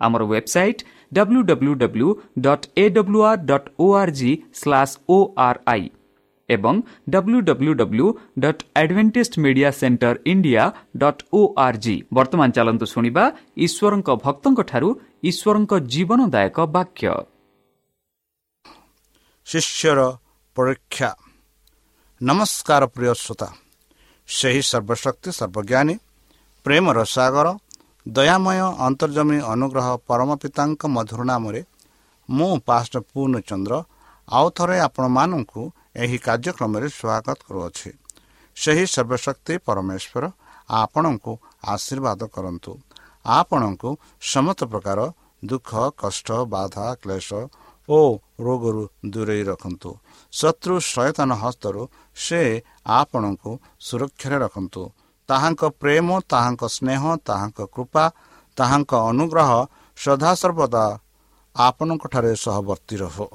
ଆମର website W W W dot A W R dot O R G slash O R I ଏବଂ W W W dot Adventist media centre India dot O R G ବର୍ତ୍ତମାନ ଚାଲନ୍ତୁ ଶୁଣିବା ଈଶ୍ୱରଙ୍କ ଭକ୍ତଙ୍କଠାରୁ ଈଶ୍ୱରଙ୍କ ଜୀବନଦାୟକ ବାକ୍ୟ ଶିଷ୍ୟର ପରୀକ୍ଷା ନମସ୍କାର ପ୍ରିୟ ଶ୍ରୋତା ସେହି ସର୍ବଶକ୍ତି ସର୍ବଜ୍ଞାନୀ ପ୍ରେମର ସାଗର ଦୟାମୟ ଅନ୍ତର୍ଜମୀ ଅନୁଗ୍ରହ ପରମ ପିତାଙ୍କ ମଧୁର ନାମରେ ମୁଁ ପାଷ୍ଟ ପୂର୍ଣ୍ଣଚନ୍ଦ୍ର ଆଉ ଥରେ ଆପଣମାନଙ୍କୁ ଏହି କାର୍ଯ୍ୟକ୍ରମରେ ସ୍ୱାଗତ କରୁଅଛି। ସେହି ସର୍ବଶକ୍ତି ପରମେଶ୍ୱର ଆପଣଙ୍କୁ ଆଶୀର୍ବାଦ କରନ୍ତୁ। ଆପଣଙ୍କୁ ସମସ୍ତ ପ୍ରକାର ଦୁଃଖ କଷ୍ଟ ବାଧା କ୍ଲେଶ ଓ ରୋଗରୁ ଦୂରେଇ ରଖନ୍ତୁ। ଶତ୍ରୁ ସଚେତନ ହସ୍ତରୁ ସେ ଆପଣଙ୍କୁ ସୁରକ୍ଷାରେ ରଖନ୍ତୁ। ତାହାଙ୍କ ପ୍ରେମ ତାହାଙ୍କ ସ୍ନେହ ତାହାଙ୍କ କୃପା ତାହାଙ୍କ ଅନୁଗ୍ରହ ସଦାସର୍ବଦା ଆପଣଙ୍କଠାରେ ସହବର୍ତ୍ତୀ ରହୁ।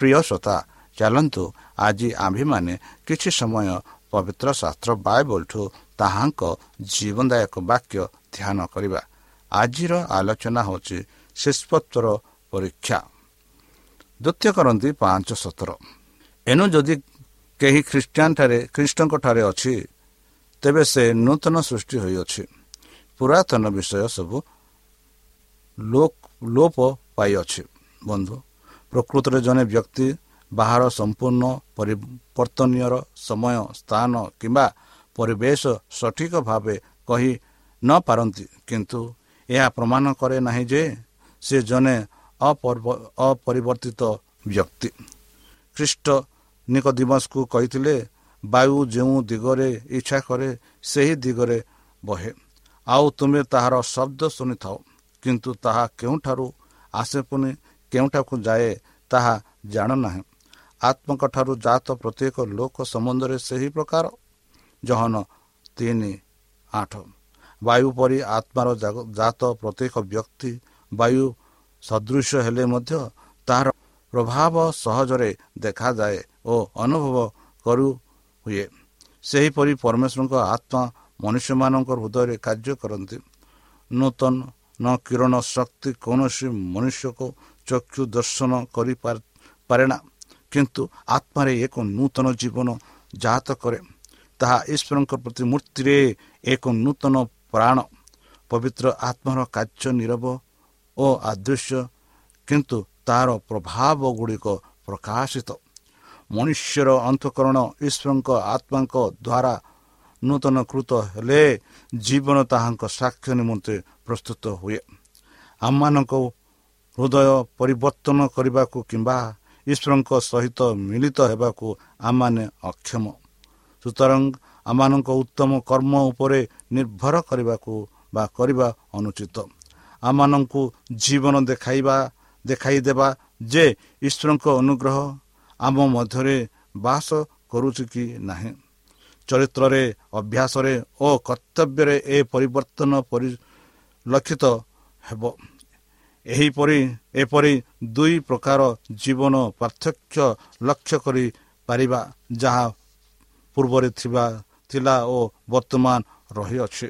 ପ୍ରିୟ ଶ୍ରୋତା ଚାଲନ୍ତୁ ଆଜି ଆମ୍ଭେମାନେ କିଛି ସମୟ ପବିତ୍ର ଶାସ୍ତ୍ର ବାଇବଲଠୁ ତାହାଙ୍କ ଜୀବନଦାୟକ ବାକ୍ୟ ଧ୍ୟାନ କରିବା। ଆଜିର ଆଲୋଚନା ହେଉଛି ଶିଷ୍ପତ୍ୱର ପରୀକ୍ଷା। ଦ୍ୱିତୀୟ କରନ୍ତି ପାଞ୍ଚ ସତର। ଏଣୁ ଯଦି କେହି ଖ୍ରୀଷ୍ଟିଆନଠାରେ ଖ୍ରୀଷ୍ଟଙ୍କଠାରେ ଅଛି ତେବେ ସେ ନୂତନ ସୃଷ୍ଟି ହୋଇଅଛି। ପୁରାତନ ବିଷୟ ସବୁ ଲୋପ ପାଇଅଛି। ବନ୍ଧୁ ପ୍ରକୃତରେ ଜଣେ ବ୍ୟକ୍ତି ବାହାର ସମ୍ପୂର୍ଣ୍ଣ ପରିବର୍ତ୍ତନୀୟର ସମୟ ସ୍ଥାନ କିମ୍ବା ପରିବେଶ ସଠିକ ଭାବେ କହି ନ ପାରନ୍ତି କିନ୍ତୁ ଏହା ପ୍ରମାଣ କରେ ନାହିଁ ଯେ ସେ ଜଣେ ଅପରିବର୍ତ୍ତିତ ବ୍ୟକ୍ତି। ଖ୍ରୀଷ୍ଟ ନିକଦିମସକୁ କହିଥିଲେ ବାୟୁ ଯେଉଁ ଦିଗରେ ଇଚ୍ଛା କରେ ସେହି ଦିଗରେ ବହେ। ଆଉ ତୁମେ ତାହାର ଶବ୍ଦ ଶୁଣିଥାଉ କିନ୍ତୁ ତାହା କେଉଁଠାରୁ ଆସେ ପୁଣି କେଉଁଠାକୁ ଯାଏ ତାହା ଜାଣ ନାହିଁ। ଆତ୍ମଙ୍କଠାରୁ ଜାତ ପ୍ରତ୍ୟେକ ଲୋକ ସମ୍ବନ୍ଧରେ ସେହି ପ୍ରକାର। ଜହନ ତିନି ଆଠ। ବାୟୁ ପରି ଆତ୍ମାର ଜାତ ପ୍ରତ୍ୟେକ ବ୍ୟକ୍ତି ବାୟୁ ସଦୃଶ ହେଲେ ମଧ୍ୟ ତାହାର ପ୍ରଭାବ ସହଜରେ ଦେଖାଯାଏ ଓ ଅନୁଭବ କରୁ ହୁଏ ସେହିପରି ପରମେଶ୍ୱରଙ୍କ ଆତ୍ମା ମନୁଷ୍ୟମାନଙ୍କ ହୃଦୟରେ କାର୍ଯ୍ୟ କରନ୍ତି ନୂତନ ନ କିରଣ ଶକ୍ତି କୌଣସି ମନୁଷ୍ୟକୁ ଚକ୍ଷୁ ଦର୍ଶନ କରିପାରେ ନା କିନ୍ତୁ ଆତ୍ମାରେ ଏକ ନୂତନ ଜୀବନ ଜାତ କରେ ତାହା ଈଶ୍ୱରଙ୍କ ପ୍ରତି ମୂର୍ତ୍ତିରେ ଏକ ନୂତନ ପ୍ରାଣ ପବିତ୍ର ଆତ୍ମାର କାର୍ଯ୍ୟ ନିରବ ଓ ଆଦୃଶ୍ୟ କିନ୍ତୁ ତାହାର ପ୍ରଭାବ ଗୁଡ଼ିକ ପ୍ରକାଶିତ ମନୁଷ୍ୟର ଅନ୍ତଃକରଣ ଈଶ୍ୱରଙ୍କ ଆତ୍ମାଙ୍କ ଦ୍ୱାରା ନୂତନକୃତ ହେଲେ ଜୀବନ ତାହାଙ୍କ ସାକ୍ଷ୍ୟ ନିମନ୍ତେ ପ୍ରସ୍ତୁତ ହୁଏ। ଆମମାନଙ୍କ ହୃଦୟ ପରିବର୍ତ୍ତନ କରିବାକୁ କିମ୍ବା ଈଶ୍ୱରଙ୍କ ସହିତ ମିଳିତ ହେବାକୁ ଆମମାନେ ଅକ୍ଷମ। ସୁତରାଂ ଆମମାନଙ୍କ ଉତ୍ତମ କର୍ମ ଉପରେ ନିର୍ଭର କରିବାକୁ ବା କରିବା ଅନୁଚିତ। ଆମମାନଙ୍କୁ ଜୀବନ ଦେଖାଇବା ଦେଖାଇଦେବା ଯେ ଈଶ୍ୱରଙ୍କ ଅନୁଗ୍ରହ ଆମ ମଧ୍ୟରେ ବାସ କରୁଛି କି ନାହିଁ? ଚରିତ୍ରରେ ଅଭ୍ୟାସରେ ଓ କର୍ତ୍ତବ୍ୟରେ ଏ ପରିବର୍ତ୍ତନ ପରିଲକ୍ଷିତ ହେବ। ଏହିପରି ଏପରି ଦୁଇ ପ୍ରକାର ଜୀବନ ପାର୍ଥକ୍ୟ ଲକ୍ଷ୍ୟ କରିପାରିବା ଯାହା ପୂର୍ବରେ ଥିବା ଥିଲା ଓ ବର୍ତ୍ତମାନ ରହିଅଛି।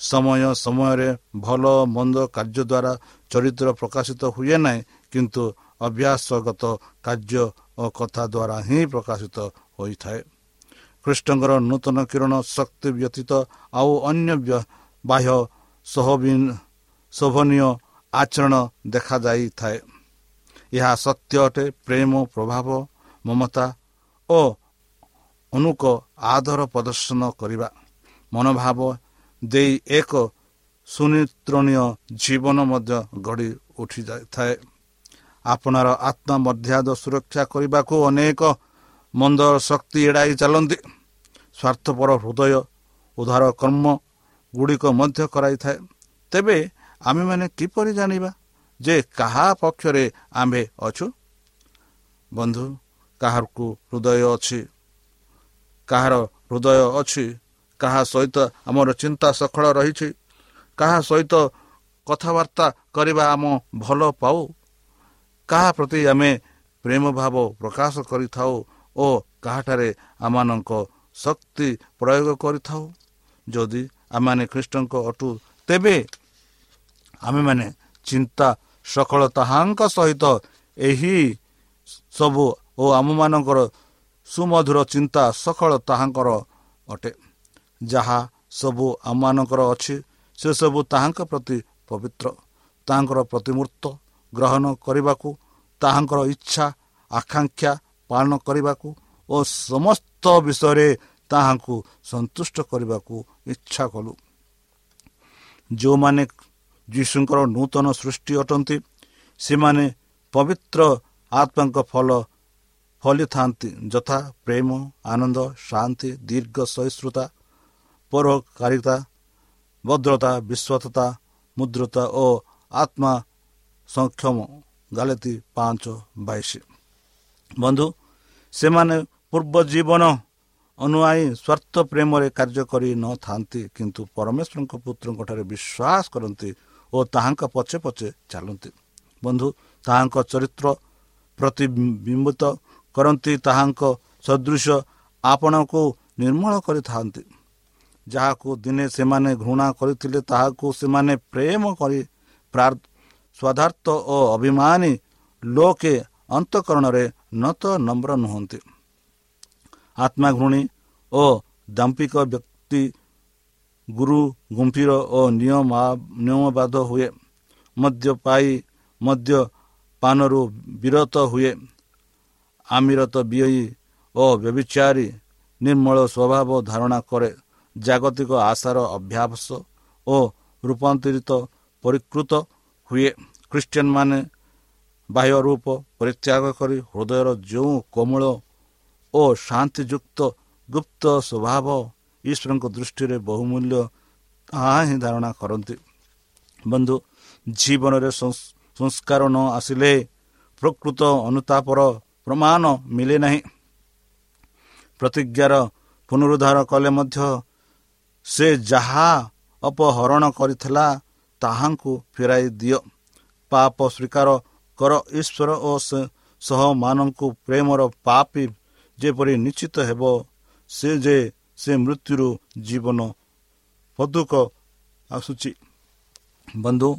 ସମୟ ସମୟରେ ଭଲ ମନ୍ଦ କାର୍ଯ୍ୟ ଦ୍ୱାରା ଚରିତ୍ର ପ୍ରକାଶିତ ହୁଏ ନାହିଁ କିନ୍ତୁ ଅଭ୍ୟାସଗତ କାର୍ଯ୍ୟ ଓ କଥା ଦ୍ୱାରା ହିଁ ପ୍ରକାଶିତ ହୋଇଥାଏ। ଖ୍ରୀଷ୍ଟଙ୍କର ନୂତନ କିରଣ ଶକ୍ତି ବ୍ୟତୀତ ଆଉ ଅନ୍ୟ ବାହ୍ୟ ଶୋଭନୀୟ ଆଚରଣ ଦେଖାଯାଇଥାଏ। ଏହା ସତ୍ୟ ଅଟେ ପ୍ରେମ ପ୍ରଭାବ ମମତା ଓ ଅନୁକ ଆଦର ପ୍ରଦର୍ଶନ କରିବା। ମନୋଭାବ ଦେଇ ଏକ ସୁନିତ୍ରଣୀୟ ଜୀବନ ମଧ୍ୟ ଗଢ଼ି ଉଠିଯାଇଥାଏ। ଆପଣାର ଆତ୍ମା ମର୍ଯ୍ୟାଦା ସୁରକ୍ଷା କରିବାକୁ ଅନେକ ମନ୍ଦ ଶକ୍ତି ଏଡ଼ାଇ ଚାଲନ୍ତି। ସ୍ୱାର୍ଥପର ହୃଦୟ ଉଦ୍ଧାର କର୍ମ ଗୁଡ଼ିକ ମଧ୍ୟ କରାଇଥାଏ। ତେବେ ଆମେମାନେ କିପରି ଜାଣିବା ଯେ କାହା ପକ୍ଷରେ ଆମ୍ଭେ ଅଛୁ? ବନ୍ଧୁ କାହାକୁ ହୃଦୟ ଅଛି? କାହାର ହୃଦୟ ଅଛି? କାହା ସହିତ ଆମର ଚିନ୍ତା ସଫଳ ରହିଛି? କାହା ସହିତ କଥାବାର୍ତ୍ତା କରିବା ଆମ ଭଲ ପାଉ? କାହା ପ୍ରତି ଆମେ ପ୍ରେମ ଭାବ ପ୍ରକାଶ କରିଥାଉ ଓ କାହାଠାରେ ଆମମାନଙ୍କ ଶକ୍ତି ପ୍ରୟୋଗ କରିଥାଉ? ଯଦି ଆମମାନେ ଖ୍ରୀଷ୍ଟଙ୍କ ଅଟୁ ତେବେ ଆମେମାନେ ଚିନ୍ତା ସକଳ ତାହାଙ୍କ ସହିତ ଏହି ସବୁ ଓ ଆମମାନଙ୍କର ସୁମଧୁର ଚିନ୍ତା ସକଳ ତାହାଙ୍କର ଅଟେ। ଯାହା ସବୁ ଆମମାନଙ୍କର ଅଛି ସେସବୁ ତାହାଙ୍କ ପ୍ରତି ପବିତ୍ର ତାହାଙ୍କର ପ୍ରତିମୂର୍ତ୍ତ ଗ୍ରହଣ କରିବାକୁ ତାହାଙ୍କର ଇଚ୍ଛା ଆକାଂକ୍ଷା ପାଳନ କରିବାକୁ ଓ ସମସ୍ତ ବିଷୟରେ ତାହାଙ୍କୁ ସନ୍ତୁଷ୍ଟ କରିବାକୁ ଇଚ୍ଛା କଲୁ। ଯେଉଁମାନେ ଯୀଶୁଙ୍କର ନୂତନ ସୃଷ୍ଟି ଅଟନ୍ତି ସେମାନେ ପବିତ୍ର ଆତ୍ମାଙ୍କ ଫଳ ଫଳିଥାନ୍ତି। ଯଥା ପ୍ରେମ ଆନନ୍ଦ ଶାନ୍ତି ଦୀର୍ଘ ସହିଷ୍ଣୁତା ପରୋକାରିତା ଭଦ୍ରତା ବିଶ୍ୱାସତା ମୁଦ୍ରତା ଓ ଆତ୍ମା ସକ୍ଷମ। ଗାଲେତି ପାଞ୍ଚ ବାଇଶ। ବନ୍ଧୁ ସେମାନେ ପୂର୍ବ ଜୀବନ ଅନୁଆଇ ସ୍ୱାର୍ଥ ପ୍ରେମରେ କାର୍ଯ୍ୟ କରି ନଥାନ୍ତି କିନ୍ତୁ ପରମେଶ୍ୱରଙ୍କ ପୁତ୍ରଙ୍କ ଠାରେ ବିଶ୍ୱାସ କରନ୍ତି ଓ ତାହାଙ୍କ ପଛେ ପଛେ ଚାଲନ୍ତି। ବନ୍ଧୁ ତାହାଙ୍କ ଚରିତ୍ର ପ୍ରତିବିମ୍ବିତ କରନ୍ତି ତାହାଙ୍କ ସଦୃଶ ଆପଣଙ୍କୁ ନିର୍ମଳ କରିଥାନ୍ତି। ଯାହାକୁ ଦିନେ ସେମାନେ ଘୃଣା କରିଥିଲେ ତାହାକୁ ସେମାନେ ପ୍ରେମ କରି ସ୍ୱାଧାର୍ଥ ଓ ଅଭିମାନୀ ଲୋକେ ଅନ୍ତଃକରଣରେ ନତ ନମ୍ର ନୁହନ୍ତି। ଆତ୍ମା ଘୃଣୀ ଓ ଦାମ୍ପିକ ବ୍ୟକ୍ତି ଗୁରୁ ଗୁମ୍ଫିର ଓ ନିୟମ ନିୟମବାଦ ହୁଏ। ମଦ୍ୟ ପାଇ ମଧ୍ୟ ପାନରୁ ବିରତ ହୁଏ। ଆମିରତ ବିୟୀ ଓ ବ୍ୟବିଚାରୀ ନିର୍ମଳ ସ୍ୱଭାବ ଧାରଣା କରେ। ଜାଗତିକ ଆଶାର ଅଭ୍ୟାସ ଓ ରୂପାନ୍ତରିତ ପରିକୃତ ହୁଏ। ଖ୍ରୀଷ୍ଟିଆନ ମାନେ ବାହ୍ୟ ରୂପ ପରିତ୍ୟାଗ କରି ହୃଦୟର ଯେଉଁ କୋମଳ ଓ ଶାନ୍ତିଯୁକ୍ତ ଗୁପ୍ତ ସ୍ୱଭାବ ଈଶ୍ୱରଙ୍କ ଦୃଷ୍ଟିରେ ବହୁମୂଲ୍ୟ ତାହା ହିଁ ଧାରଣା କରନ୍ତି। ବନ୍ଧୁ ଜୀବନରେ ସଂସ୍କାର ନ ଆସିଲେ ପ୍ରକୃତ ଅନୁତାପର ପ୍ରମାଣ ମିଳେ ନାହିଁ। ପ୍ରତିଜ୍ଞାର ପୁନରୁଦ୍ଧାର କଲେ ମଧ୍ୟ ସେ ଯାହା ଅପହରଣ କରିଥିଲା ତାହାଙ୍କୁ ଫେରାଇ ଦିଅ। ପାପ ସ୍ୱୀକାର କର ଈଶ୍ୱର ଓ ସହମାନଙ୍କୁ ପ୍ରେମର ପାପି ଯେପରି ନିଶ୍ଚିତ ହେବ ସେ ଯେ ସେ ମୃତ୍ୟୁରୁ ଜୀବନ ପଦୁକ ଆସୁଛି। ବନ୍ଧୁ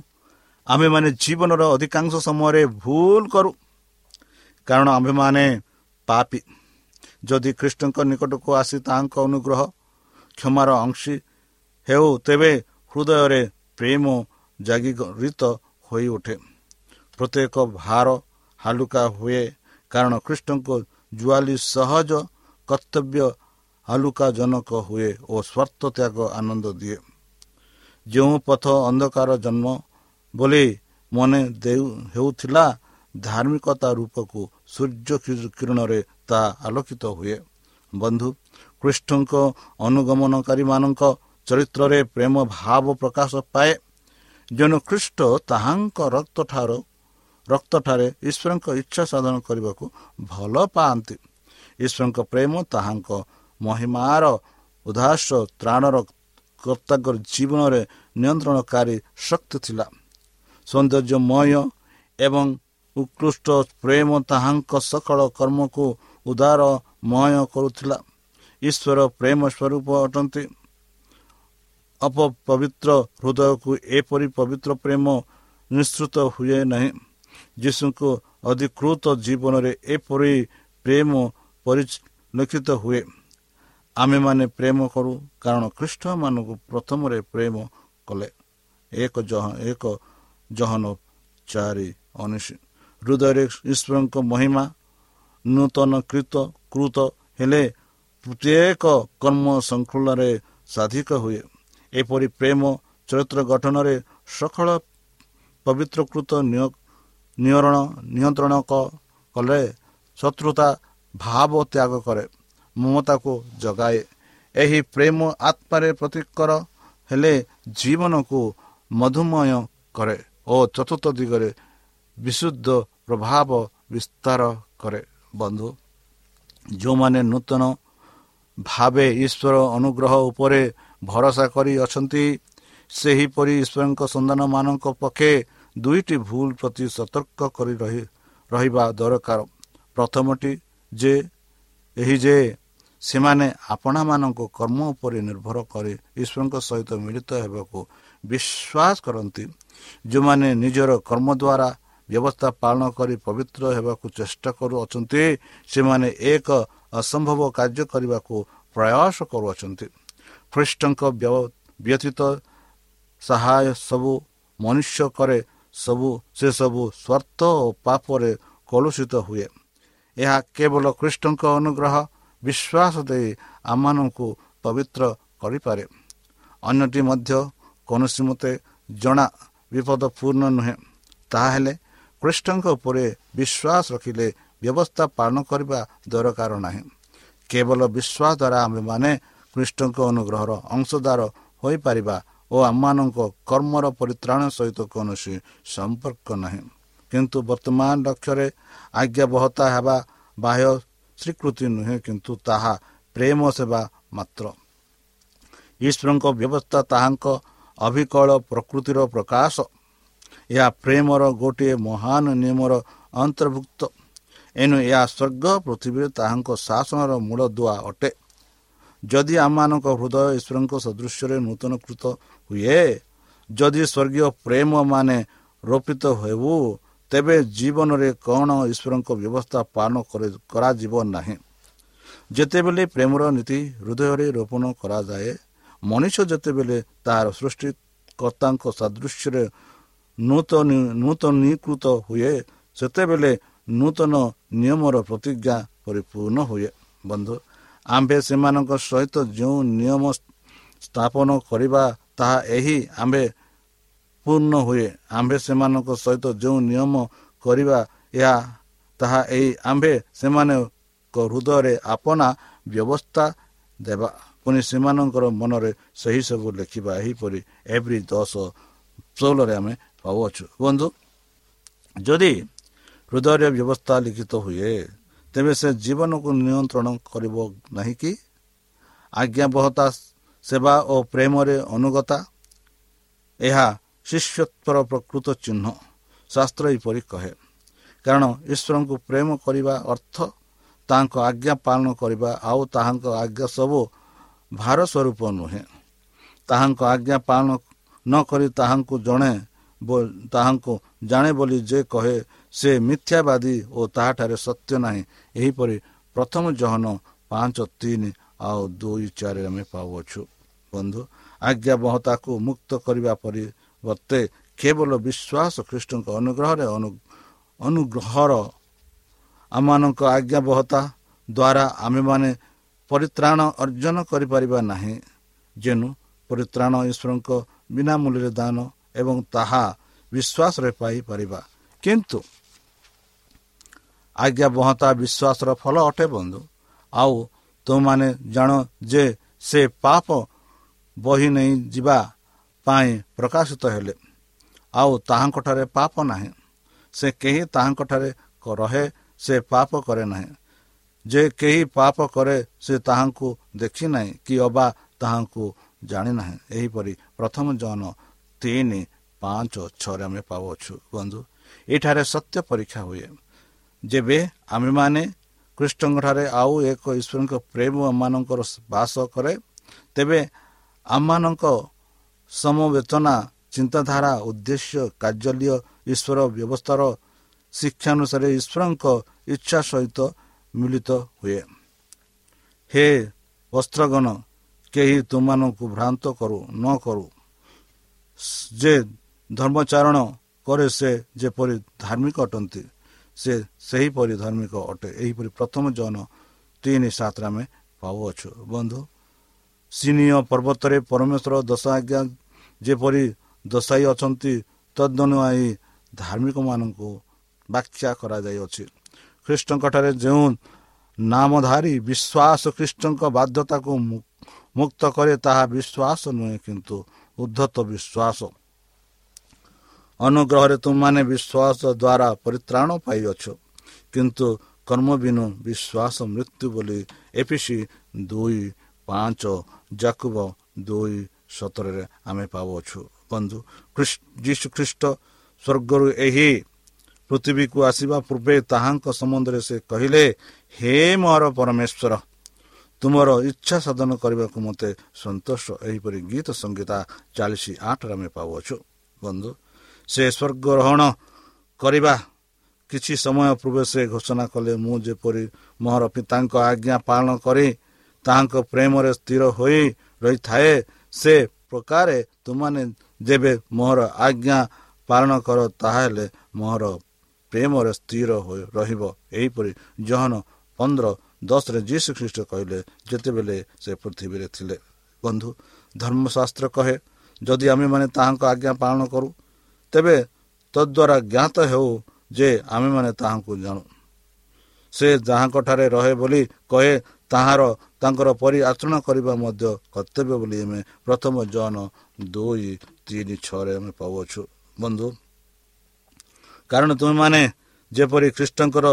ଆମେମାନେ ଜୀବନର ଅଧିକାଂଶ ସମୟରେ ଭୁଲ କରୁ କାରଣ ଆମ୍ଭେମାନେ ପାପି। ଯଦି ଖ୍ରୀଷ୍ଟଙ୍କ ନିକଟକୁ ଆସି ତାହାଙ୍କ ଅନୁଗ୍ରହ କ୍ଷମାର ଅଂଶୀ ହେଉ ତେବେ ହୃଦୟରେ ପ୍ରେମ ଜାଗିରିତ ହୋଇଉଠେ ପ୍ରତ୍ୟେକ ଭାର ହାଲୁକା ହୁଏ କାରଣ ଖ୍ରୀଷ୍ଟଙ୍କ ଜୁଆଲି ସହଜ କର୍ତ୍ତବ୍ୟ ହାଲୁକା ଜନକ ହୁଏ ଓ ସ୍ୱାର୍ଥ ତ୍ୟାଗ ଆନନ୍ଦ ଦିଏ। ଯେଉଁ ପଥ ଅନ୍ଧକାର ଜନ୍ମ ବୋଲି ମନେ ଦେଉ ହେଉଥିଲା ଧାର୍ମିକତା ରୂପକୁ ସୂର୍ଯ୍ୟ କିରଣରେ ତାହା ଆଲୋକିତ ହୁଏ। ବନ୍ଧୁ ଖ୍ରୀଷ୍ଟଙ୍କ ଅନୁଗମନକାରୀମାନଙ୍କ ଚରିତ୍ରରେ ପ୍ରେମ ଭାବ ପ୍ରକାଶ ପାଏ। ଯେଣୁ ଖ୍ରୀଷ୍ଟ ତାହାଙ୍କ ରକ୍ତଠାରୁ ରକ୍ତଠାରେ ଈଶ୍ୱରଙ୍କ ଇଚ୍ଛା ସାଧନ କରିବାକୁ ଭଲ ପାଆନ୍ତି। ଈଶ୍ୱରଙ୍କ ପ୍ରେମ ତାହାଙ୍କ ମହିମାର ଉଦାସ ତ୍ରାଣର କର୍ତ୍ତାଙ୍କର ଜୀବନରେ ନିୟନ୍ତ୍ରଣକାରୀ ଶକ୍ତି ଥିଲା। ସୌନ୍ଦର୍ଯ୍ୟମୟ ଏବଂ ଉତ୍କୃଷ୍ଟ ପ୍ରେମ ତାହାଙ୍କ ସକଳ କର୍ମକୁ ଉଦାରମୟ କରୁଥିଲା। ଈଶ୍ୱର ପ୍ରେମ ସ୍ୱରୂପ ଅଟନ୍ତି। ଅପପବିତ୍ର ହୃଦୟକୁ ଏପରି ପବିତ୍ର ପ୍ରେମ ନିଶ୍ଚିତ ହୁଏ ନାହିଁ ଯୀଶୁଙ୍କୁ ଅଧିକୃତ ଜୀବନରେ ଏପରି ପ୍ରେମ ପରିଲକ୍ଷିତ ହୁଏ ଆମେମାନେ ପ୍ରେମ କରୁ କାରଣ ଖ୍ରୀଷ୍ଟମାନଙ୍କୁ ପ୍ରଥମରେ ପ୍ରେମ କଲେ ଏକ ଜହ ଏକ ଜହନ ଚାରି ଉଣେଇଶ ହୃଦୟରେ ଈଶ୍ୱରଙ୍କ ମହିମା ନୂତନ କୃତ କୃତ ହେଲେ ପ୍ରତ୍ୟେକ କର୍ମ ଶୃଙ୍ଖଳାରେ ସାଧିକ ହୁଏ ଏପରି ପ୍ରେମ ଚରିତ୍ର ଗଠନରେ ସକଳ ପବିତ୍ରକୃତ ନିୟରଣ ନିୟନ୍ତ୍ରଣ କଲେ ଶତ୍ରୁତା ଭାବ ତ୍ୟାଗ କରେ ମମତାକୁ ଜଗାଏ। ଏହି ପ୍ରେମ ଆତ୍ମାରେ ପ୍ରତିକର ହେଲେ ଜୀବନକୁ ମଧୁମୟ କରେ ଓ ଚତୁର୍ଥ ଦିଗରେ ବିଶୁଦ୍ଧ ପ୍ରଭାବ ବିସ୍ତାର କରେ। ବନ୍ଧୁ ଯେଉଁମାନେ ନୂତନ ଭାବେ ଈଶ୍ୱର ଅନୁଗ୍ରହ ଉପରେ ଭରସା କରି ଅଛନ୍ତି ସେହିପରି ଈଶ୍ୱରଙ୍କ ସନ୍ତାନମାନଙ୍କ ପକ୍ଷେ ଦୁଇଟି ଭୁଲ ପ୍ରତି ସତର୍କ କରି ରହି ରହିବା ଦରକାର। ପ୍ରଥମଟି ଯେ ଏହି ଯେ ସେମାନେ ଆପଣାମାନଙ୍କ କର୍ମ ଉପରେ ନିର୍ଭର କରି ଈଶ୍ୱରଙ୍କ ସହିତ ମିଳିତ ହେବାକୁ ବିଶ୍ୱାସ କରନ୍ତି। ଯେଉଁମାନେ ନିଜର କର୍ମ ଦ୍ୱାରା ବ୍ୟବସ୍ଥା ପାଳନ କରି ପବିତ୍ର ହେବାକୁ ଚେଷ୍ଟା କରୁଅଛନ୍ତି ସେମାନେ ଏକ ଅସମ୍ଭବ କାର୍ଯ୍ୟ କରିବାକୁ ପ୍ରୟାସ କରୁଅଛନ୍ତି। ଖ୍ରୀଷ୍ଟଙ୍କ ବ୍ୟତୀତ ସହାୟ ସବୁ ମନୁଷ୍ୟ କରେ ସବୁ ସେସବୁ ସ୍ୱାର୍ଥ ଓ ପାପରେ କଳୁଷିତ ହୁଏ ଏହା କେବଳ ଖ୍ରୀଷ୍ଟଙ୍କ ଅନୁଗ୍ରହ ବିଶ୍ୱାସ ଦେଇ ଆମମାନଙ୍କୁ ପବିତ୍ର କରିପାରେ। ଅନ୍ୟଟି ମଧ୍ୟ କୌଣସି ମତେ ଜଣା ବିପଦପୂର୍ଣ୍ଣ ନୁହେଁ। ତାହେଲେ ଖ୍ରୀଷ୍ଟଙ୍କ ଉପରେ ବିଶ୍ୱାସ ରଖିଲେ ବ୍ୟବସ୍ଥା ପାଳନ କରିବା ଦରକାର ନାହିଁ। କେବଳ ବିଶ୍ୱାସ ଦ୍ୱାରା ଆମେମାନେ ଖ୍ରୀଷ୍ଟଙ୍କ ଅନୁଗ୍ରହର ଅଂଶଦାର ହୋଇପାରିବା ଓ ଆମମାନଙ୍କ କର୍ମର ପରିତ୍ରାଣ ସହିତ କୌଣସି ସମ୍ପର୍କ ନାହିଁ। କିନ୍ତୁ ବର୍ତ୍ତମାନ ଲକ୍ଷ୍ୟରେ ଆଜ୍ଞାବହତା ହେବା ବାହ୍ୟ ସ୍ୱୀକୃତି ନୁହେଁ କିନ୍ତୁ ତାହା ପ୍ରେମ ସେବା ମାତ୍ର। ଈଶ୍ୱରଙ୍କ ବ୍ୟବସ୍ଥା ତାହାଙ୍କ ଅବିକଳ ପ୍ରକୃତିର ପ୍ରକାଶ। ଏହା ପ୍ରେମର ଗୋଟିଏ ମହାନ ନିୟମର ଅନ୍ତର୍ଭୁକ୍ତ। ଏଣୁ ଏହା ସ୍ୱର୍ଗ ପୃଥିବୀରେ ତାହାଙ୍କ ଶାସନର ମୂଳଦୁଆ ଅଟେ। ଯଦି ଆମମାନଙ୍କ ହୃଦୟ ଈଶ୍ୱରଙ୍କ ସଦୃଶ୍ୟରେ ନୂତନକୃତ ହୁଏ ଯଦି ସ୍ୱର୍ଗୀୟ ପ୍ରେମ ମାନେ ରୋପିତ ହେବୁ ତେବେ ଜୀବନରେ କ'ଣ ଈଶ୍ୱରଙ୍କ ବ୍ୟବସ୍ଥା ପାଳନ କରାଯିବ ନାହିଁ। ଯେତେବେଳେ ପ୍ରେମର ନୀତି ହୃଦୟରେ ରୋପଣ କରାଯାଏ ମଣିଷ ଯେତେବେଳେ ତାହାର ସୃଷ୍ଟିକର୍ତ୍ତାଙ୍କ ସଦୃଶ୍ୟରେ ନୂତନ ନୂତନୀକୃତ ହୁଏ ସେତେବେଳେ ନୂତନ ନିୟମର ପ୍ରତିଜ୍ଞା ପରିପୂର୍ଣ୍ଣ ହୁଏ। ବନ୍ଧୁ ଆମ୍ଭେ ସେମାନଙ୍କ ସହିତ ଯେଉଁ ନିୟମ ସ୍ଥାପନ କରିବା ତାହା ଏହି ଆମ୍ଭେ ପୂର୍ଣ୍ଣ ହୁଏ। ଆମ୍ଭେ ସେମାନଙ୍କ ସହିତ ଯେଉଁ ନିୟମ କରିବା ଏହା ତାହା ଏହି ଆମ୍ଭେ ସେମାନଙ୍କ ହୃଦୟରେ ଆପଣା ବ୍ୟବସ୍ଥା ଦେବା। ପୁଣି ସେମାନଙ୍କର ମନରେ ସେହି ସବୁ ଲେଖିବା ଏହିପରି ଏଭ୍ରି ଦଶ ଷୋହଳରେ ଆମେ ପାଉଅଛୁ। ବନ୍ଧୁ ଯଦି ହୃଦୟରେ ବ୍ୟବସ୍ଥା ଲିଖିତ ହୁଏ ତେବେ ସେ ଜୀବନକୁ ନିୟନ୍ତ୍ରଣ କରିବ ନାହିଁ କି? ଆଜ୍ଞାବହତା ସେବା ଓ ପ୍ରେମରେ ଅନୁଗତା ଏହା ଶିଷ୍ୟତ୍ୱର ପ୍ରକୃତ ଚିହ୍ନ ଶାସ୍ତ୍ର ଏହିପରି କହେ। କାରଣ ଈଶ୍ୱରଙ୍କୁ ପ୍ରେମ କରିବା ଅର୍ଥ ତାହାଙ୍କ ଆଜ୍ଞା ପାଳନ କରିବା ଆଉ ତାହାଙ୍କ ଆଜ୍ଞା ସବୁ ଭାର ସ୍ୱରୂପ ନୁହେଁ। ତାହାଙ୍କ ଆଜ୍ଞା ପାଳନ ନ କରି ତାହାଙ୍କୁ ଜଣେ ତାହାଙ୍କୁ ଜାଣେ ବୋଲି ଯେ କହେ ସେ ମିଥ୍ୟାବାଦୀ ଓ ତାହାଠାରେ ସତ୍ୟ ନାହିଁ। ଏହିପରି ପ୍ରଥମ ଜହନ ପାଞ୍ଚ ତିନି ଆଉ ଦୁଇ ଚାରି ଆମେ ପାଉଅଛୁ। ବନ୍ଧୁ ଆଜ୍ଞା ବହତାକୁ ମୁକ୍ତ କରିବା ପରିବର୍ତ୍ତେ କେବଳ ବିଶ୍ୱାସ ଖ୍ରୀଷ୍ଟଙ୍କ ଅନୁଗ୍ରହରେ ଅନୁଗ୍ରହର ଆମମାନଙ୍କ ଆଜ୍ଞାବହତା ଦ୍ୱାରା ଆମେମାନେ ପରିତ୍ରାଣ ଅର୍ଜନ କରିପାରିବା ନାହିଁ। ଯେନୁ ପରିତ୍ରାଣ ଈଶ୍ୱରଙ୍କ ବିନା ମୂଲ୍ୟରେ ଦାନ ଏବଂ ତାହା ବିଶ୍ୱାସରେ ପାଇପାରିବା। କିନ୍ତୁ ଆଜ୍ଞା ବହତା ବିଶ୍ୱାସର ଫଳ ଅଟେ ବନ୍ଧୁ। ଆଉ ତୁମମାନେ ଜାଣ ଯେ ସେ ପାପ ବହି ନେଇ ଯିବା ପାଇଁ ପ୍ରକାଶିତ ହେଲେ। ଆଉ ତାହାଙ୍କଠାରେ ପାପ ନାହିଁ। ସେ କେହି ତାହାଙ୍କଠାରେ ରହେ ସେ ପାପ କରେ ନାହିଁ। ଯେ କେହି ପାପ କରେ ସେ ତାହାଙ୍କୁ ଦେଖି ନାହିଁ କି ଅବା ତାହାଙ୍କୁ ଜାଣିନାହିଁ ଏହିପରି ପ୍ରଥମ ଜନ ତିନି ପାଞ୍ଚ ଛଅରେ ଆମେ ପାଉଅଛୁ ବନ୍ଧୁ। ଏଠାରେ ସତ୍ୟ ପରୀକ୍ଷା ହୁଏ। ଯେବେ ଆମେମାନେ କୃଷ୍ଣଙ୍କଠାରେ ଆଉ ଏକ ଈଶ୍ୱରଙ୍କ ପ୍ରେମ ଆମମାନଙ୍କର ବାସ କରେ ତେବେ ଆମମାନଙ୍କ ସମବେତନା ଚିନ୍ତାଧାରା ଉଦ୍ଦେଶ୍ୟ କାର୍ଯ୍ୟାଳୟ ଈଶ୍ୱର ବ୍ୟବସ୍ଥାର ଶିକ୍ଷାନୁସାରେ ଈଶ୍ୱରଙ୍କ ଇଚ୍ଛା ସହିତ ମିଳିତ ହୁଏ। ହେ ବସ୍ତ୍ରଗଣ କେହି ତୁମମାନଙ୍କୁ ଭ୍ରାନ୍ତ କରୁ ନ କରୁ। ଯେ ଧର୍ମଚାରଣ କରେ ସେ ଯେପରି ଧାର୍ମିକ ଅଟନ୍ତି ସେ ସେହିପରି ଧାର୍ମିକ ଅଟେ। ଏହିପରି ପ୍ରଥମ ଜନ ତିନି ସାତରେ ଆମେ ପାଉଅଛୁ ବନ୍ଧୁ ସିନିୟ ପର୍ବତରେ ପରମେଶ୍ୱର ଦଶ ଆଜ୍ଞା ଯେପରି ଦଶାଇ ଅଛନ୍ତି ତଦନୁଆଇ ଧାର୍ମିକମାନଙ୍କୁ ବ୍ୟାଖ୍ୟା କରାଯାଇଅଛି। ଖ୍ରୀଷ୍ଟଙ୍କଠାରେ ଯେଉଁ ନାମଧାରୀ ବିଶ୍ୱାସ ଖ୍ରୀଷ୍ଟଙ୍କ ବାଧ୍ୟତାକୁ ମୁକ୍ତ କରେ ତାହା ବିଶ୍ୱାସ ନୁହେଁ କିନ୍ତୁ ଉଦ୍ଧତ ବିଶ୍ୱାସ। ଅନୁଗ୍ରହରେ ତୁମମାନେ ବିଶ୍ୱାସ ଦ୍ୱାରା ପରିତ୍ରାଣ ପାଇଅଛ। କିନ୍ତୁ କର୍ମ ବିନୁ ବିଶ୍ୱାସ ମୃତ୍ୟୁ ବୋଲି ଏପିସି ଦୁଇ ପାଞ୍ଚ ଜାକୁବ ଦୁଇ ସତରରେ ଆମେ ପାଉଅଛୁ। ବନ୍ଧୁ ଯୀଶୁ ଖ୍ରୀଷ୍ଟ ସ୍ୱର୍ଗରୁ ଏହି ପୃଥିବୀକୁ ଆସିବା ପୂର୍ବେ ତାହାଙ୍କ ସମ୍ବନ୍ଧରେ ସେ କହିଲେ ହେ ମୋର ପରମେଶ୍ୱର ତୁମର ଇଚ୍ଛା ସାଧନ କରିବାକୁ ମୋତେ ସନ୍ତୋଷ। ଏହିପରି ଗୀତ ସଙ୍ଗୀତା ଚାଳିଶ ଆଠରେ ଆମେ ପାଉଅଛୁ। ବନ୍ଧୁ ସେ ସ୍ୱର୍ଗରୋହଣ କରିବା କିଛି ସମୟ ପୂର୍ବେ ସେ ଘୋଷଣା କଲେ ମୁଁ ଯେପରି ମୋର ପିତାଙ୍କ ଆଜ୍ଞା ପାଳନ କରି ତାହାଙ୍କ ପ୍ରେମରେ ସ୍ଥିର ହୋଇ ରହିଥାଏ ସେ ପ୍ରକାରେ ତୁମାନେ ଯେବେ ମୋର ଆଜ୍ଞା ପାଳନ କର ତାହେଲେ ମୋର ପ୍ରେମରେ ସ୍ଥିର ହୋଇ ରହିବ ଏହିପରି ଜହନ ପନ୍ଦର ଦଶରେ ଯୀଶୁ ଖ୍ରୀଷ୍ଟ କହିଲେ ଯେତେବେଳେ ସେ ପୃଥିବୀରେ ଥିଲେ ବନ୍ଧୁ ଧର୍ମଶାସ୍ତ୍ର କହେ ଯଦି ଆମେମାନେ ତାହାଙ୍କ ଆଜ୍ଞା ପାଳନ କରୁ ତେବେ ତଦ୍ୱାରା ଜ୍ଞାତ ହେଉ ଯେ ଆମେମାନେ ତାହାଙ୍କୁ ଜାଣୁ। ସେ ଯାହାଙ୍କଠାରେ ରହେ ବୋଲି କହେ ତାହାର ତାଙ୍କର ପରି ଆଚରଣ କରିବା ମଧ୍ୟ କର୍ତ୍ତବ୍ୟ ବୋଲି ଆମେ ପ୍ରଥମ ଜନ ଦୁଇ ତିନି ଛଅରେ ଆମେ ପାଉଅଛୁ। ବନ୍ଧୁ କାରଣ ତୁମେମାନେ ଯେପରି ଖ୍ରୀଷ୍ଟଙ୍କର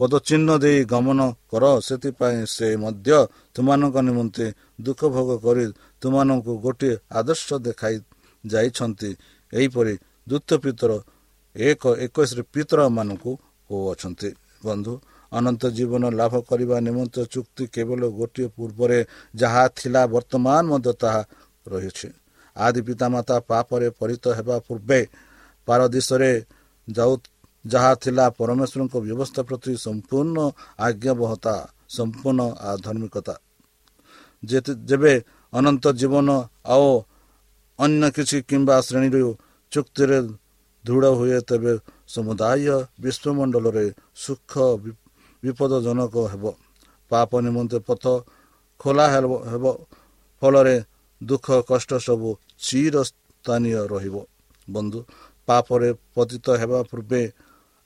ପଦଚିହ୍ନ ଦେଇ ଗମନ କର ସେଥିପାଇଁ ସେ ମଧ୍ୟ ତୁମମାନଙ୍କ ନିମନ୍ତେ ଦୁଃଖ ଭୋଗ କରି ତୁମମାନଙ୍କୁ ଗୋଟିଏ ଆଦର୍ଶ ଦେଖାଇ ଯାଇଛନ୍ତି। ଏହିପରି ଦ୍ୱିତ ପିତର ଏକ ଏକୋଇଶରେ ପିତରମାନଙ୍କୁ କହୁଅଛନ୍ତି ବନ୍ଧୁ ଅନନ୍ତ ଜୀବନ ଲାଭ କରିବା ନିମନ୍ତେ ଚୁକ୍ତି କେବଳ ଗୋଟିଏ ପୂର୍ବରେ ଯାହା ଥିଲା ବର୍ତ୍ତମାନ ମଧ୍ୟ ତାହା ରହିଛି ଆଦି ପିତାମାତା ପାପରେ ପରିତ ହେବା ପୂର୍ବେ ପାରଦିଶରେ ଯାଉ ଯାହା ଥିଲା ପରମେଶ୍ୱରଙ୍କ ବ୍ୟବସ୍ଥା ପ୍ରତି ସମ୍ପୂର୍ଣ୍ଣ ଆଜ୍ଞାବହତା ସମ୍ପୂର୍ଣ୍ଣ ଆଧର୍ମିକତା ଯେବେ ଅନନ୍ତ ଜୀବନ ଆଉ ଅନ୍ୟ କିଛି କିମ୍ବା ଶ୍ରେଣୀରୁ ଚୁକ୍ତିରେ ଦୃଢ଼ ହୁଏ ତେବେ ସମୁଦାୟ ବିଶ୍ୱମଣ୍ଡଳରେ ସୁଖ ବିପଦଜନକ ହେବ। ପାପ ନିମନ୍ତେ ପଥ ଖୋଲା ହେବ ଫଳରେ ଦୁଃଖ କଷ୍ଟ ସବୁ ଚିରସ୍ଥାନୀୟ ରହିବ। ବନ୍ଧୁ ପାପରେ ପତିତ ହେବା ପୂର୍ବେ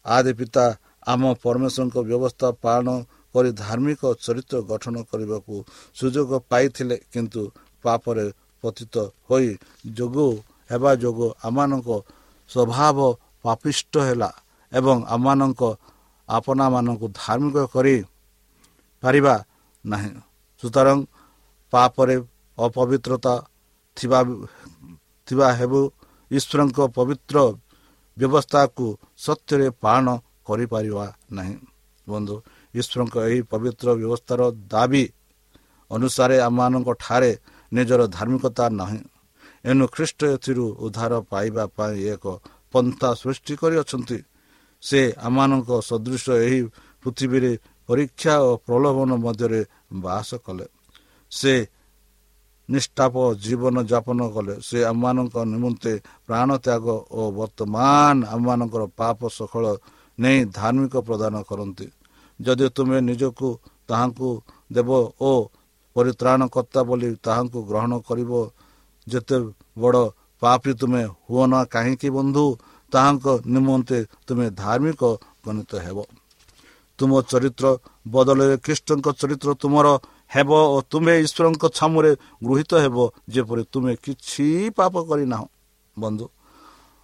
ଆଦି ପିତା ଆମ ପରମେଶ୍ୱରଙ୍କ ବ୍ୟବସ୍ଥା ପାଳନ କରି ଧାର୍ମିକ ଚରିତ୍ର ଗଠନ କରିବାକୁ ସୁଯୋଗ ପାଇଥିଲେ କିନ୍ତୁ ପାପରେ ପତିତ ହୋଇ ଯୋଗ ହେବା ଯୋଗୁଁ ଆମମାନଙ୍କ ସ୍ୱଭାବ ପାପିଷ୍ଟ ହେଲା ଏବଂ ଆମମାନଙ୍କ ଆପଣାମାନଙ୍କୁ ଧାର୍ମିକ କରି ପାରିବା ନାହିଁ। ସୁତରାଂ ପାପରେ ଅପବିତ୍ରତା ଥିବା ଥିବା ହେବୁ ଈଶ୍ୱରଙ୍କ ପବିତ୍ର ବ୍ୟବସ୍ଥାକୁ ସତ୍ୟରେ ପାଳନ କରିପାରିବା ନାହିଁ। ବନ୍ଧୁ ଈଶ୍ୱରଙ୍କ ଏହି ପବିତ୍ର ବ୍ୟବସ୍ଥାର ଦାବି ଅନୁସାରେ ଆମମାନଙ୍କ ଠାରେ ନିଜର ଧାର୍ମିକତା ନାହିଁ। ଏଣୁ ଖ୍ରୀଷ୍ଟ ଏଥିରୁ ଉଦ୍ଧାର ପାଇବା ପାଇଁ ଏକ ପନ୍ଥା ସୃଷ୍ଟି କରିଅଛନ୍ତି ସେ ଆମମାନଙ୍କ ସଦୃଶ ଏହି ପୃଥିବୀରେ ପରୀକ୍ଷା ଓ ପ୍ରଲୋଭନ ମଧ୍ୟରେ ବାସ କଲେ। ସେ ନିଷ୍ଠାପ ଜୀବନ ଯାପନ କଲେ। ସେ ଆମମାନଙ୍କ ନିମନ୍ତେ ପ୍ରାଣ ତ୍ୟାଗ ଓ ବର୍ତ୍ତମାନ ଆମମାନଙ୍କର ପାପ ସଫଳ ନେଇ ଧାର୍ମିକ ପ୍ରଦାନ କରନ୍ତି। ଯଦି ତୁମେ ନିଜକୁ ତାହାଙ୍କୁ ଦେବ ଓ ପରିତ୍ରାଣକର୍ତ୍ତା ବୋଲି ତାହାଙ୍କୁ ଗ୍ରହଣ କରିବ ଯେତେ ବଡ଼ ପାପି ତୁମେ ହୁଅ ନା କାହିଁକି ବନ୍ଧୁ ତାହାଙ୍କ ନିମନ୍ତେ ତୁମେ ଧାର୍ମିକ ଗଣିତ ହେବ। ତୁମ ଚରିତ୍ର ବଦଳରେ ଖ୍ରୀଷ୍ଟଙ୍କ ଚରିତ୍ର ତୁମର ହେବ ଓ ତୁମେ ଈଶ୍ୱରଙ୍କ ଛାମୁରେ ଗୃହୀତ ହେବ ଯେପରି ତୁମେ କିଛି ପାପ କରିନାହ। ବନ୍ଧୁ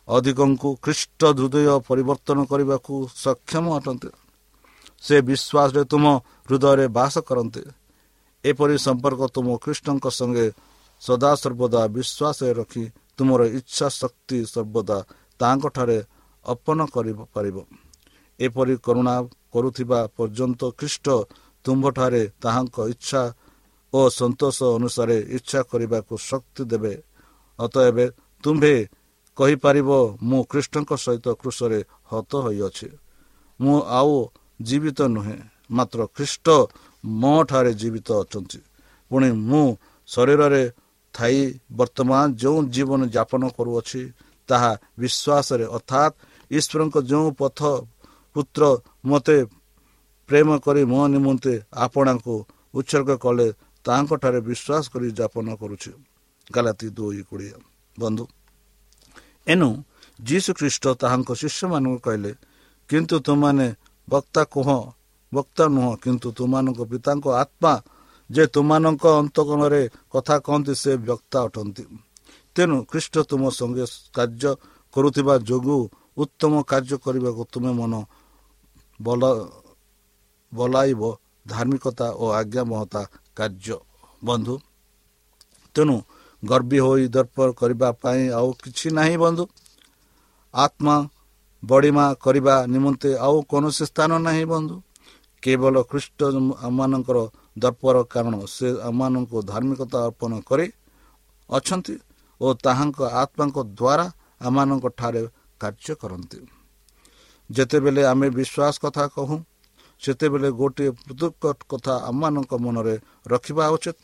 ଅଧିକଙ୍କୁ ଖ୍ରୀଷ୍ଟ ହୃଦୟ ପରିବର୍ତ୍ତନ କରିବାକୁ ସକ୍ଷମ ଅଟନ୍ତି। ସେ ବିଶ୍ୱାସରେ ତୁମ ହୃଦୟରେ ବାସ କରନ୍ତି। ଏପରି ସମ୍ପର୍କ ତୁମ ଖ୍ରୀଷ୍ଟଙ୍କ ସଙ୍ଗେ ସଦାସର୍ବଦା ବିଶ୍ୱାସରେ ରଖି ତୁମର ଇଚ୍ଛା ଶକ୍ତି ସର୍ବଦା ତାଙ୍କଠାରେ ଅର୍ପଣ କରିପାରିବ ଏପରି କରୁଣା କରୁଥିବା ପର୍ଯ୍ୟନ୍ତ ଖ୍ରୀଷ୍ଟ ତୁମ୍ଭଠାରେ ତାହାଙ୍କ ଇଚ୍ଛା ଓ ସନ୍ତୋଷ ଅନୁସାରେ ଇଚ୍ଛା କରିବାକୁ ଶକ୍ତି ଦେବେ। ଅତଏବ ତୁମ୍ଭେ କହିପାରିବ ମୁଁ ଖ୍ରୀଷ୍ଟଙ୍କ ସହିତ କୃଷରେ ହତ ହୋଇଅଛି। ମୁଁ ଆଉ ଜୀବିତ ନୁହେଁ ମାତ୍ର ଖ୍ରୀଷ୍ଟ ମୋ ଠାରେ ଜୀବିତ ଅଛନ୍ତି। ପୁଣି ମୁଁ ଶରୀରରେ ଥାଇ ବର୍ତ୍ତମାନ ଯେଉଁ ଜୀବନ ଯାପନ କରୁଅଛି ତାହା ବିଶ୍ୱାସରେ ଅର୍ଥାତ୍ ଈଶ୍ୱରଙ୍କ ଯେଉଁ ପଥ ପୁତ୍ର ମୋତେ ପ୍ରେମ କରି ମୋ ନିମନ୍ତେ ଆପଣାଙ୍କୁ ଉତ୍ସର୍ଗ କଲେ ତାହାଙ୍କଠାରେ ବିଶ୍ୱାସ କରି ଯାପନ କରୁଛି। ଗାଲାତି ଦୁଇ କୋଡ଼ିଏ। ବନ୍ଧୁ ଏଣୁ ଯୀଶୁ ଖ୍ରୀଷ୍ଟ ତାହାଙ୍କ ଶିଷ୍ୟମାନଙ୍କୁ କହିଲେ କିନ୍ତୁ ତୁମାନେ ବକ୍ତା କୁହ ବକ୍ତା ନୁହଁ କିନ୍ତୁ ତୁମାନଙ୍କ ପିତାଙ୍କ ଆତ୍ମା ଯେ ତୁମାନଙ୍କ ଅନ୍ତକୋଣରେ କଥା କହନ୍ତି ସେ ବକ୍ତା ଅଟନ୍ତି। ତେଣୁ ଖ୍ରୀଷ୍ଟ ତୁମ ସଙ୍ଗେ କାର୍ଯ୍ୟ କରୁଥିବା ଯୋଗୁଁ ଉତ୍ତମ କାର୍ଯ୍ୟ କରିବାକୁ ତୁମେ ମନ ବଲ ବଲାଇବ ଧାର୍ମିକତା ଓ ଆଜ୍ଞାବହତା କାର୍ଯ୍ୟ। ବନ୍ଧୁ ତେଣୁ ଗର୍ବୀ ହୋଇ ଦର୍ପ କରିବା ପାଇଁ ଆଉ କିଛି ନାହିଁ ବନ୍ଧୁ। ଆତ୍ମା ବଡ଼ିମା କରିବା ନିମନ୍ତେ ଆଉ କୌଣସି ସ୍ଥାନ ନାହିଁ ବନ୍ଧୁ। କେବଳ ଖ୍ରୀଷ୍ଟ ଆମମାନଙ୍କର ଦର୍ପର କାରଣ ସେ ଆମମାନଙ୍କୁ ଧାର୍ମିକତା ଅର୍ପଣ କରି ଅଛନ୍ତି ଓ ତାହାଙ୍କ ଆତ୍ମାଙ୍କ ଦ୍ୱାରା ଆମମାନଙ୍କ ଠାରେ କାର୍ଯ୍ୟ କରନ୍ତି। ଯେତେବେଳେ ଆମେ ବିଶ୍ୱାସ କଥା କହୁ ସେତେବେଳେ ଗୋଟିଏ ପୃଥକ କଥା ଆମମାନଙ୍କ ମନରେ ରଖିବା ଉଚିତ।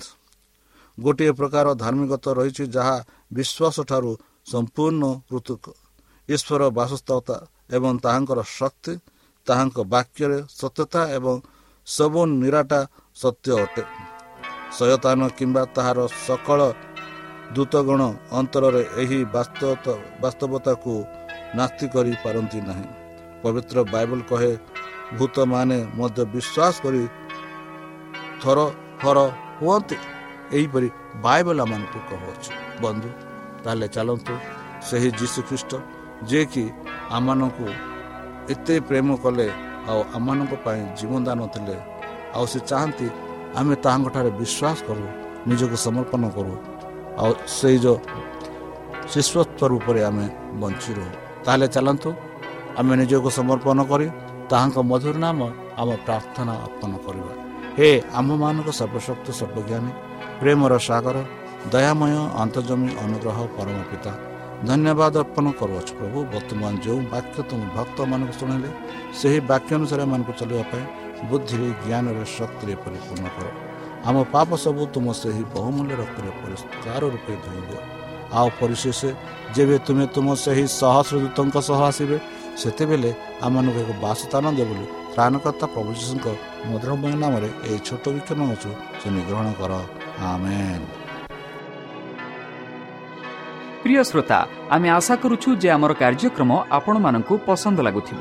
ଗୋଟିଏ ପ୍ରକାର ଧାର୍ମିକତା ରହିଛି ଯାହା ବିଶ୍ୱାସ ଠାରୁ ସମ୍ପୂର୍ଣ୍ଣ ପୃଥକ। ଈଶ୍ୱର ବାସସ୍ଥଳତା ଏବଂ ତାହାଙ୍କର ଶକ୍ତି ତାହାଙ୍କ ବାକ୍ୟରେ ସତ୍ୟତା ଏବଂ ସବୁ ନିରାଟା ସତ୍ୟ ଅଟେ। ସୟତାନ କିମ୍ବା ତାହାର ସକଳ ଦୂତଗଣ ଅନ୍ତରରେ ଏହି ବାସ୍ତବତାକୁ ନାସ୍ତି କରିପାରନ୍ତି ନାହିଁ। ପବିତ୍ର ବାଇବଲ କହେ ଭୂତମାନେ ମଧ୍ୟ ବିଶ୍ୱାସ କରି ଥର ଥର ହୁଅନ୍ତି। ଏହିପରି ବାଇବଲ ଆମମାନଙ୍କୁ କହୁଅଛି। ବନ୍ଧୁ ତାହେଲେ ଚାଲନ୍ତୁ ସେହି ଯୀଶୁଖ୍ରୀଷ୍ଟ ଯିଏକି ଆମମାନଙ୍କୁ ଏତେ ପ୍ରେମ କଲେ ଆଉ ଆମମାନଙ୍କ ପାଇଁ ଜୀବନଦାନ ଥିଲେ ଆଉ ସେ ଚାହାନ୍ତି ଆମେ ତାହାଙ୍କଠାରେ ବିଶ୍ୱାସ କରୁ ନିଜକୁ ସମର୍ପଣ କରୁ। ଆଉ ସେଇ ଯେଉଁ ଶିଶ୍ୱତ୍ୱ ରୂପରେ ଆମେ ବଞ୍ଚି ରହୁ। ତାହେଲେ ଚାଲନ୍ତୁ ଆମେ ନିଜକୁ ସମର୍ପଣ କରି ତାହାଙ୍କ ମଧୁର ନାମ ଆମ ପ୍ରାର୍ଥନା ଅର୍ପଣ କରିବା। ହେ ଆମମାନଙ୍କ ସର୍ବଶକ୍ତି ସର୍ବଜ୍ଞାନୀ ପ୍ରେମର ସାଗର ଦୟାମୟ ଅନ୍ତର୍ଜମୀ ଅନୁଗ୍ରହ ପରମ ପିତା ଧନ୍ୟବାଦ ଅର୍ପଣ କରୁଅଛୁ ପ୍ରଭୁ। ବର୍ତ୍ତମାନ ଯେଉଁ ବାକ୍ୟ ତୁମ ଭକ୍ତମାନଙ୍କୁ ଶୁଣିଲେ ସେହି ବାକ୍ୟ ଅନୁସାରେ ଏମାନଙ୍କୁ ଚଳିବା ପାଇଁ ବୁଦ୍ଧିରେ ଜ୍ଞାନରେ ଶକ୍ତିରେ ପରିପୂର୍ଣ୍ଣ କର। ଆମ ପାପ ସବୁ ତୁମ ସେହି ବହୁମୂଲ୍ୟ ରକ୍ତରେ ପରିଷ୍କାର ରୂପେ ଧୋଇ ଦିଅ ଆଉ ପରିଶେଷ ଯେବେ ତୁମେ ତୁମ ସେହି ସହସ୍ର ଦୂତଙ୍କ ସହ ଆସିବେ ସେତେବେଳେ ଆମମାନଙ୍କୁ ଏକ ବାସସ୍ଥାନ ଦେବ ବୋଲି ପ୍ରାଣକର୍ତ୍ତା ପ୍ରଭୁ ଶିଶୁଙ୍କ ମଧୁରମୟ ନାମରେ ଏହି ଛୋଟ ବିକ୍ଷମ ଅଛୁ ସେ ନିଗ୍ରହଣ କର। ପ୍ରିୟ ଶ୍ରୋତା ଆମେ ଆଶା କରୁଛୁ ଯେ ଆମର କାର୍ଯ୍ୟକ୍ରମ ଆପଣମାନଙ୍କୁ ପସନ୍ଦ ଲାଗୁଥିବ।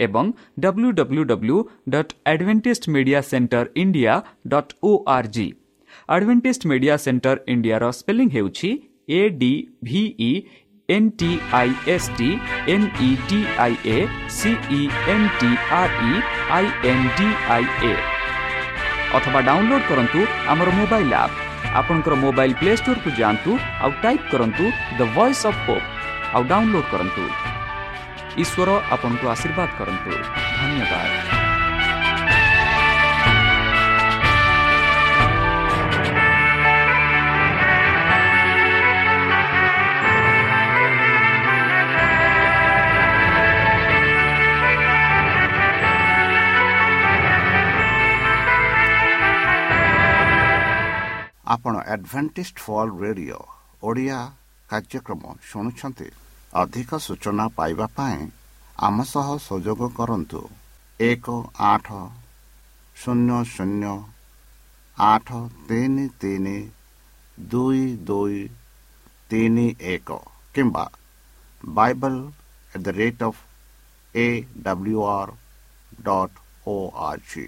ଏବଂ W W W dot Adventist media centre India dot O R G Adventist media centre ଇଣ୍ଡିଆର ସ୍ପେଲିଂ ହେଉଛି A D V E N T I S T N E T I A C E N T R E I N D I A ଅଥବା download କରନ୍ତୁ ଆମର mobile app ଆପଣଙ୍କର mobile play ଷ୍ଟୋରକୁ ଯାଆନ୍ତୁ ଆଉ type କରନ୍ତୁ the voice of hope ଆଉ download କରନ୍ତୁ ଈଶ୍ୱର ଆପଣଙ୍କୁ ଆଶୀର୍ବାଦ କରନ୍ତୁ ଧନ୍ୟବାଦ ଆପଣ ଆଡଭେଣ୍ଟିସ୍ଟ ଫଲ୍ ରେଡିଓ ଓଡ଼ିଆ କାର୍ଯ୍ୟକ୍ରମ ଶୁଣୁଛନ୍ତି ଅଧିକ ସୂଚନା ପାଇବା ପାଇଁ ଆମ ସହ ସଂଯୋଗ କରନ୍ତୁ। ଏକ ଆଠ ଶୂନ୍ୟ ଶୂନ୍ୟ ଆଠ ତିନି ତିନି ଦୁଇ ଦୁଇ ତିନି ଏକ କିମ୍ବା bible at the rate of A W R dot O R G